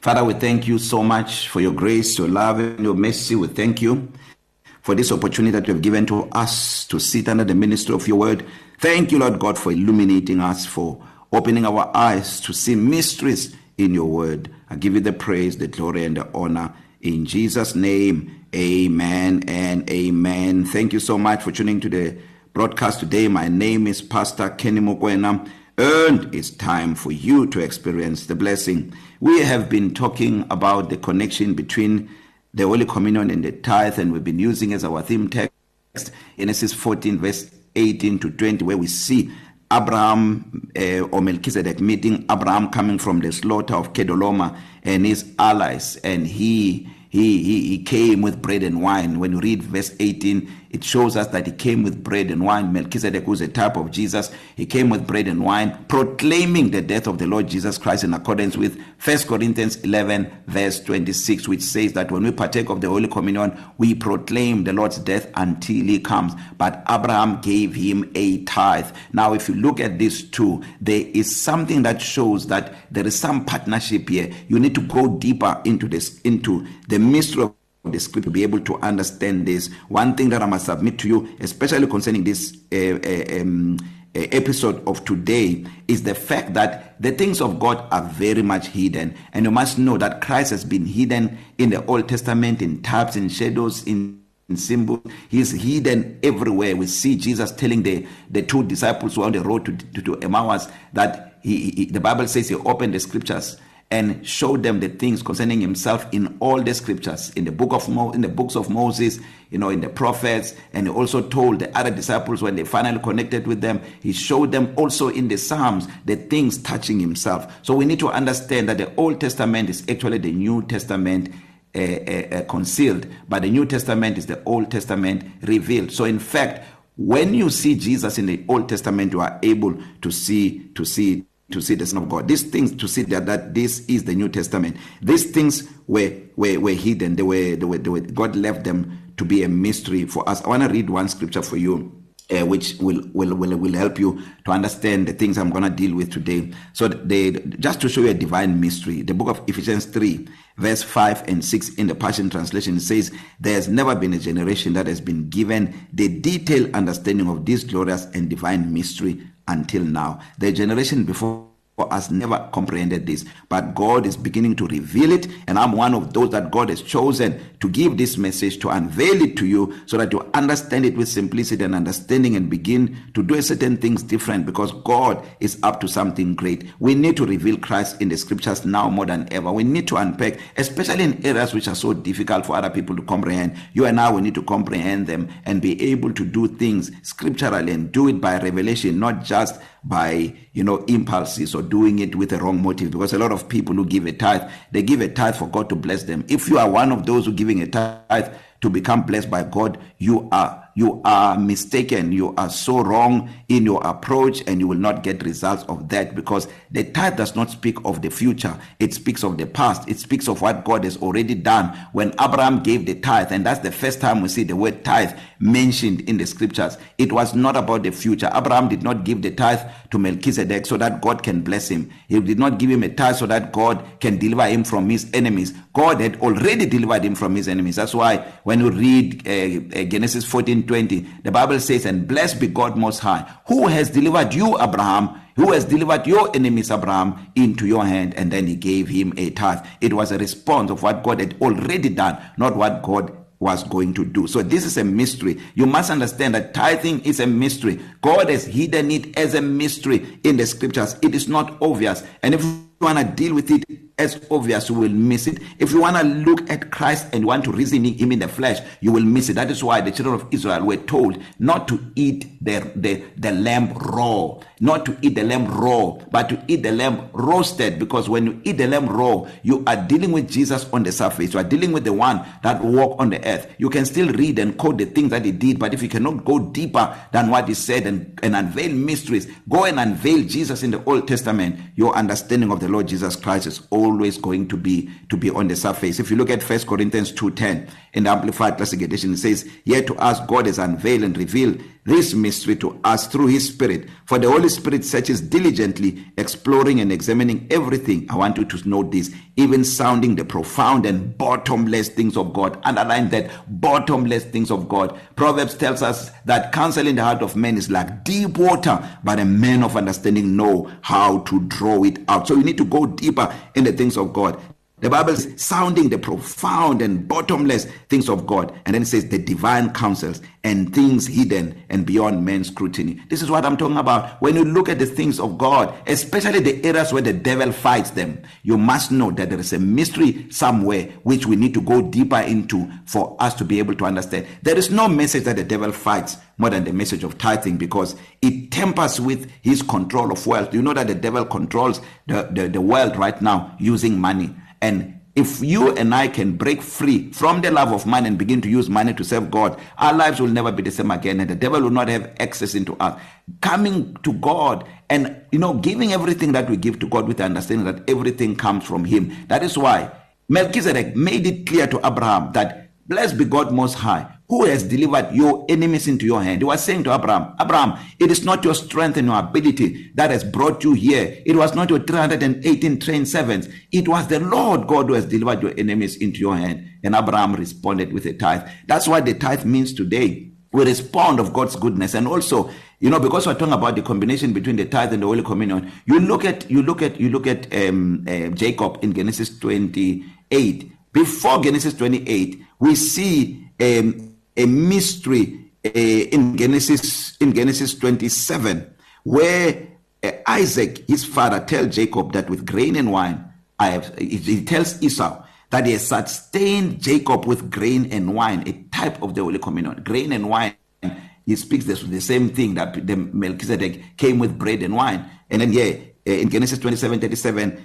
Father, we thank you so much for your grace, your love, and your mercy. We thank you for this opportunity that you have given to us to sit under the ministry of your word. Thank you, Lord God, for illuminating us, for opening our eyes to see mysteries in your word. I give you the praise, the glory, and the honor. In Jesus' name, amen and amen. Thank you so much for tuning to the broadcast today. My name is Pastor Kenny Mokwena. And it's time for you to experience the blessing. We have been talking about the connection between the Holy Communion and the tithe, and we've been using as our theme text Genesis 14, verse 18 to 20, where we see Abraham uh, or Melchizedek meeting Abraham coming from the slaughter of Kedoloma and his allies, and he he he he came with bread and wine when you read verse 18 it shows us that he came with bread and wine. Melchizedek was a type of Jesus he came with bread and wine proclaiming the death of the Lord Jesus Christ in accordance with 1 Corinthians 11 verse 26 which says that when we partake of the holy communion we proclaim the Lord's death until he comes. But Abraham gave him a tithe. Now if you look at this too there is something that shows that there is some partnership here. You need to go deeper into this into the mystery of the script to be able to understand this. One thing that I must submit to you especially concerning this uh, uh, um, uh, episode of today is the fact that the things of God are very much hidden. And you must know that Christ has been hidden in the Old Testament in types and shadows in in symbol he's hidden everywhere. We see Jesus telling the the two disciples who were on the road to to, to Emmaus that he, he the Bible says he opened the scriptures. And showed them the things concerning himself in all the scriptures in the book of Mo in the books of Moses you know in the prophets and he also told the other disciples when they finally connected with them he showed them also in the psalms the things touching himself. So we need to understand that the old testament is actually the new testament uh, uh, uh, concealed but the new testament is the old testament revealed. So in fact when you see Jesus in the old testament you are able to see to see to see the son of god. These things to see that that this is the new testament. These things were were were hidden. They were they were, they were god left them to be a mystery for us. I want to read one scripture for you uh, which will will will will help you to understand the things i'm going to deal with today. So they just to show you a divine mystery the book of ephesians 3 verse 5 and 6 in the passion translation says there has never been a generation that has been given the detailed understanding of this glorious and divine mystery until now. The generation before for us never comprehended this. But God is beginning to reveal it and I'm one of those that God has chosen to give this message to unveil it to you so that you understand it with simplicity and understanding and begin to do certain things different because God is up to something great. We need to reveal Christ in the scriptures now more than ever. We need to unpack especially in areas which are so difficult for other people to comprehend. You and I we need to comprehend them and be able to do things scripturally and do it by revelation not just by you know impulses or doing it with a wrong motive because a lot of people who give a tithe they give a tithe for God to bless them. If you are one of those who giving a tithe to become blessed by God you are you are mistaken you are so wrong in your approach and you will not get results of that because the tithe does not speak of the future. It speaks of the past. It speaks of what God has already done. When Abraham gave the tithe and that's the first time we see the word tithe mentioned in the scriptures it was not about the future. Abraham did not give the tithe to Melchizedek so that God can bless him. He did not give him a tithe so that God can deliver him from his enemies. God had already delivered him from his enemies. That's why when you read uh, uh, Genesis 14 20 the bible says and blessed be god most high who has delivered you abraham who has delivered your enemies abraham into your hand. And then he gave him a tithe it was a response of what god had already done not what god was going to do. So this is a mystery. You must understand that tithing is a mystery. God has hidden it as a mystery in the scriptures. It is not obvious. And if you want to deal with it as obvious you will miss it. If you want to look at Christ and want to reason him in the flesh you will miss it. That is why the children of Israel were told not to eat the the the lamb raw. Not to eat the lamb raw but to eat the lamb roasted. Because when you eat the lamb raw you are dealing with Jesus on the surface. You are dealing with the one that walk on the earth. You can still read and quote the things that he did but if you cannot go deeper than what he said and, and unveil mysteries go and unveil Jesus in the Old Testament your understanding of the Lord Jesus Christ is always going to be to be on the surface. If you look at 1 Corinthians 2:10 in the amplified classic edition it says yet to us God has unveiled and revealed this mystery to us through his spirit. For the holy spirit searches diligently exploring and examining everything. I want you to note this even sounding the profound and bottomless things of god. Underline that bottomless things of god. Proverbs tells us that counsel in the heart of man is like deep water but a man of understanding know how to draw it out. So you need to go deeper in the things of god. The Bible is sounding the profound and bottomless things of God. And then it says the divine counsels and things hidden and beyond man's scrutiny. This is what I'm talking about. When you look at the things of God, especially the areas where the devil fights them, you must know that there is a mystery somewhere which we need to go deeper into for us to be able to understand. There is no message that the devil fights more than the message of tithing because it tempers with his control of wealth. You know that the devil controls the, the, the world right now using money. And if you and I can break free from the love of money and begin to use money to serve God, our lives will never be the same again and the devil will not have access into us. Coming to God and you know giving everything that we give to God with the understanding that everything comes from him. That is why Melchizedek made it clear to Abraham that blessed be God most high who has delivered your enemies into your hand. He was saying to Abraham, Abraham, it is not your strength and your ability that has brought you here. It was not your 318 trained servants. It was the Lord God who has delivered your enemies into your hand. And Abraham responded with a tithe. That's what the tithe means today. We respond of God's goodness. And also, you know, because we're talking about the combination between the tithe and the Holy Communion, you look at, you look at, you look at um, uh, Jacob in Genesis 28. Before Genesis 28, we see um, a mystery uh, in Genesis in Genesis 27 where uh, Isaac his father tell Jacob that with grain and wine I have he tells Esau that he has sustained Jacob with grain and wine a type of the holy communion. Grain and wine he speaks this the same thing that the Melchizedek came with bread and wine. And then yeah uh, in Genesis 27:37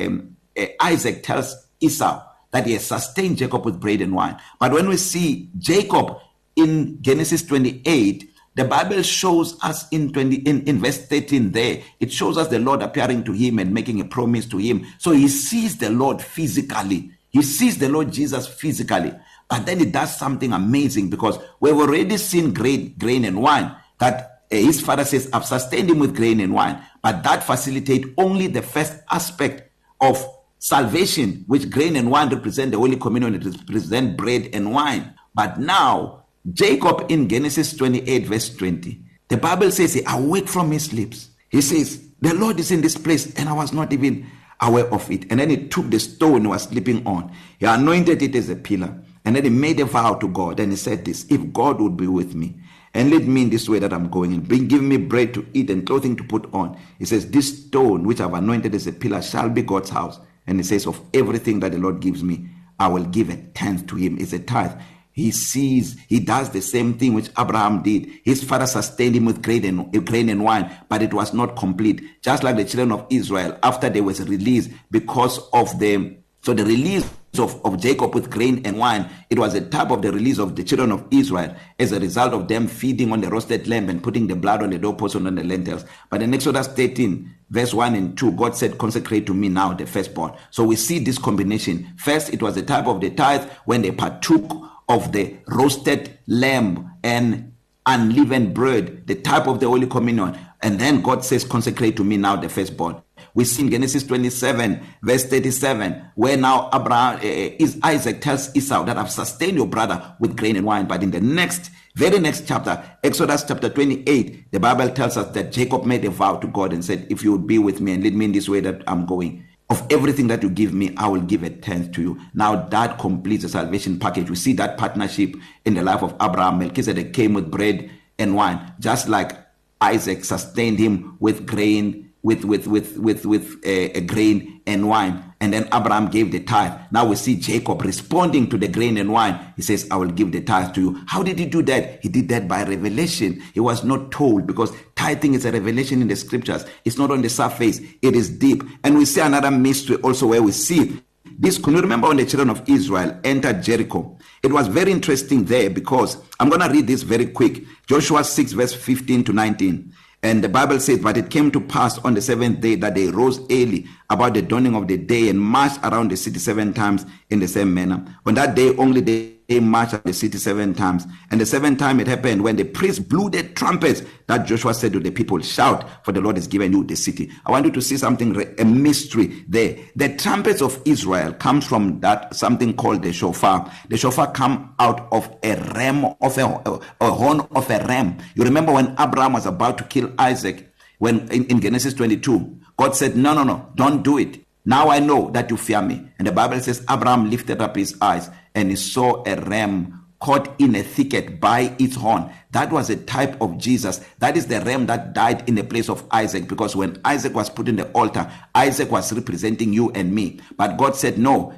uh, um, uh, Isaac tells Esau that he has sustained Jacob with bread and wine. But when we see Jacob in Genesis 28, the Bible shows us in 20 in, in verse 13 there, it shows us the Lord appearing to him and making a promise to him. So he sees the Lord physically. He sees the Lord Jesus physically. But then he does something amazing because we've already seen great grain and wine that uh, his father says, I've sustained him with grain and wine. But that facilitate only the first aspect of salvation which grain and wine represent the holy communion it represent bread and wine. But now Jacob in Genesis 28 verse 20 the bible says he awake from his sleeps. He says the lord is in this place and i was not even aware of it. And then he took the stone he was sleeping on. He anointed it as a pillar. And then he made a vow to god and he said this if god would be with me and lead me in this way that I'm going and bring give me bread to eat and clothing to put on he says this stone which I've anointed as a pillar shall be God's house. And he says, Of everything that the Lord gives me, I will give a tenth to him. It's a tithe. He sees, he does the same thing which Abraham did. His father sustained him with grain and, grain and wine, but it was not complete. Just like the children of Israel, after they was released because of them. So the release of, of Jacob with grain and wine, it was a type of the release of the children of Israel as a result of them feeding on the roasted lamb and putting the blood on the doorpost and on the lentils. But in Exodus 13, verse 1 and 2, God said, Consecrate to me now the firstborn. So we see this combination. First, it was a type of the tithe when they partook of the roasted lamb and unleavened bread, the type of the Holy Communion. And then God says, Consecrate to me now the firstborn. We see in Genesis 27, verse 37, where now Abraham uh, is Isaac tells Esau that I've sustained your brother with grain and wine. But in the next, very next chapter, Exodus chapter 28, the Bible tells us that Jacob made a vow to God and said, If you would be with me and lead me in this way that I'm going, of everything that you give me, I will give a tenth to you. Now that completes the salvation package. We see that partnership in the life of Abraham. Melchizedek came with bread and wine, just like Isaac sustained him with grain with with with with with a, a grain and wine. And then Abraham gave the tithe. Now we see Jacob responding to the grain and wine. He says I will give the tithe to you. How did he do that? He did that by revelation. He was not told because tithing is a revelation in the scriptures. It's not on the surface. It is deep. And we see another mystery also where we see this. Can you remember when the children of Israel entered Jericho? It was very interesting there because I'm going to read this very quick. Joshua 6 verse 15 to 19 And the Bible says, But it came to pass on the seventh day that they rose early about the dawning of the day and marched around the city seven times in the same manner. On that day only they marched at the city seven times. And the seventh time it happened when the priests blew the trumpets that Joshua said to the people, Shout, for the Lord has given you the city. I want you to see something, a mystery there. The trumpets of Israel comes from that something called the shofar. The shofar come out of a ram of a, a, a horn of a ram. You remember when Abraham was about to kill Isaac, when in, in Genesis 22, God said, No, no, no, don't do it. Now I know that you fear me. And the Bible says Abraham lifted up his eyes and he saw a ram caught in a thicket by its horn. That was a type of Jesus. That is the ram that died in the place of Isaac because when Isaac was put in the altar, Isaac was representing you and me. But God said, No,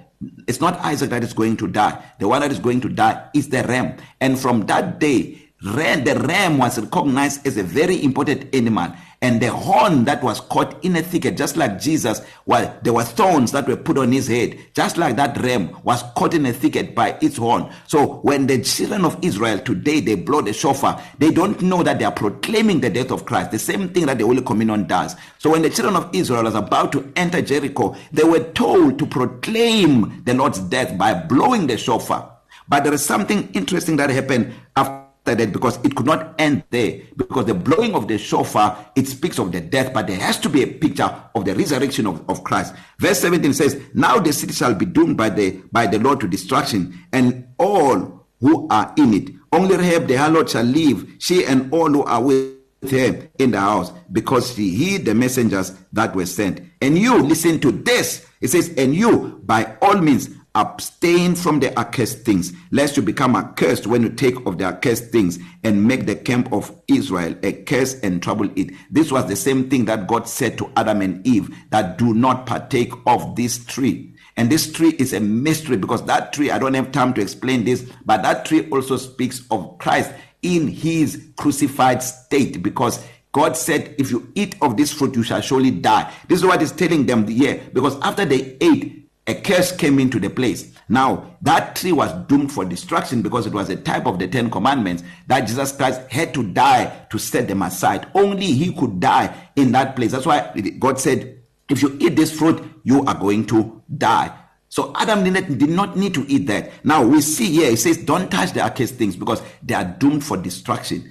it's not Isaac that is going to die. The one that is going to die is the ram. And from that day, ram, the ram was recognized as a very important animal and the horn that was caught in a thicket just like Jesus well there were thorns that were put on his head just like that ram was caught in a thicket by its horn. So when the children of Israel today they blow the shofar they don't know that they are proclaiming the death of Christ the same thing that the Holy Communion does. So when the children of Israel was about to enter Jericho they were told to proclaim the Lord's death by blowing the shofar. But there is something interesting that happened after that because it could not end there. Because the blowing of the shofar it speaks of the death but there has to be a picture of the resurrection of, of Christ. Verse 17 says now the city shall be doomed by the by the Lord to destruction and all who are in it. Only Rahab the harlot shall live she and all who are with her in the house because she heed the messengers that were sent. And you listen to this. It says and you by all means abstain from the accursed things lest you become accursed when you take of the accursed things and make the camp of Israel a curse and trouble it this was the same thing that God said to Adam and Eve that do not partake of this tree and this tree is a mystery because that tree I don't have time to explain this but that tree also speaks of Christ in his crucified state because God said, if you eat of this fruit, you shall surely die. This is what he's telling them here. Because after they ate, a curse came into the place. Now, that tree was doomed for destruction because it was a type of the Ten Commandments that Jesus Christ had to die to set them aside. Only he could die in that place. That's why God said, if you eat this fruit, you are going to die. So Adam did not need to eat that. Now we see here, it says, don't touch the accursed things because they are doomed for destruction.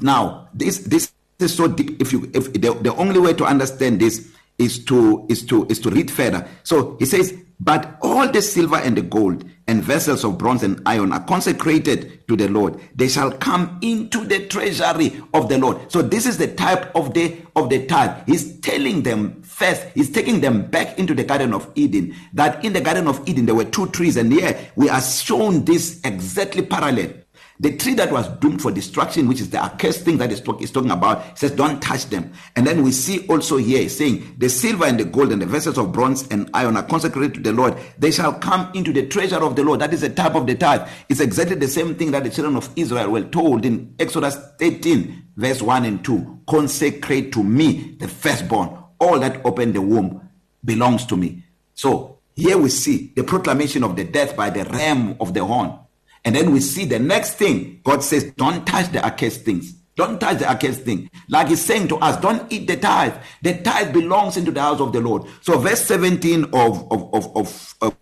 Now, this this is so deep. If you if the, the only way to understand this is to is to is to read further. So he says, but all the silver and the gold and vessels of bronze and iron are consecrated to the Lord. They shall come into the treasury of the Lord. So this is the type of the of the tithe. He's telling them first, he's taking them back into the garden of Eden. That in the garden of Eden there were two trees and here we are shown this exactly parallel the tree that was doomed for destruction which is the accursed thing that is, talk, is talking about says don't touch them. And then we see also here saying the silver and the gold and the vessels of bronze and iron are consecrated to the Lord. They shall come into the treasure of the Lord. That is a type of the tithe it's exactly the same thing that the children of Israel were told in Exodus 13 verse 1 and 2 consecrate to me the firstborn. All that open the womb belongs to me. So here we see the proclamation of the death by the ram of the horn. And then we see the next thing God says, don't touch the accursed things. Don't touch the accursed thing. Like he's saying to us, don't eat the tithe. The tithe belongs into the house of the Lord. So verse 17 of, of, of, of, of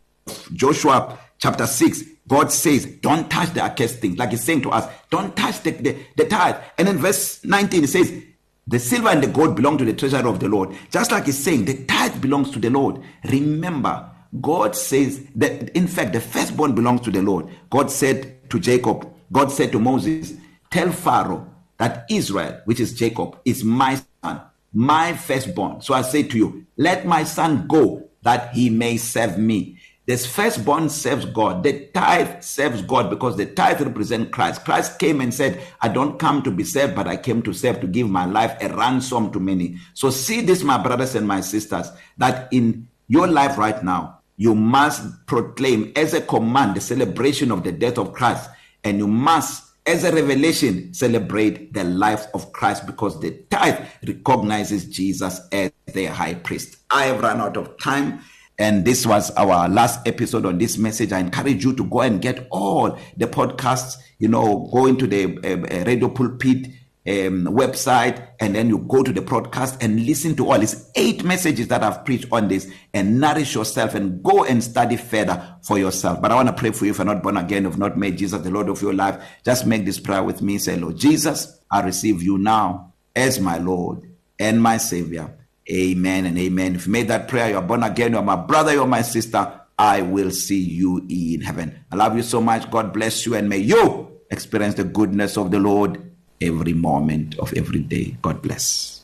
Joshua chapter 6, God says, don't touch the accursed thing. Like he's saying to us, don't touch the, the, the tithe. And then verse 19, it says, the silver and the gold belong to the treasury of the Lord. Just like he's saying, the tithe belongs to the Lord. Remember, God says that in fact the firstborn belongs to the Lord. God said to Jacob, God said to Moses, tell Pharaoh that Israel, which is Jacob, is my son, my firstborn. So I say to you, let my son go that he may serve me. This firstborn serves God. The tithe serves God because the tithe represents Christ. Christ came and said, I don't come to be served, but I came to serve to give my life a ransom to many. So see this, my brothers and my sisters, that in your life right now, you must proclaim as a command the celebration of the death of Christ and you must as a revelation celebrate the life of Christ because the tithe recognizes Jesus as the high priest. I have run out of time and this was our last episode on this message. I encourage you to go and get all the podcasts, you know, go into the uh, radio pulpit um, website and then you go to the broadcast and listen to all these eight messages that I've preached on this and nourish yourself and go and study further for yourself. But I want to pray for you if you're not born again, if not made Jesus the Lord of your life. Just make this prayer with me. Say, Lord Jesus, I receive you now as my Lord and my Savior. Amen and amen. If you made that prayer, you're born again, you're my brother, you're my sister. I will see you in heaven. I love you so much. God bless you and may you experience the goodness of the Lord every moment of every day. God bless.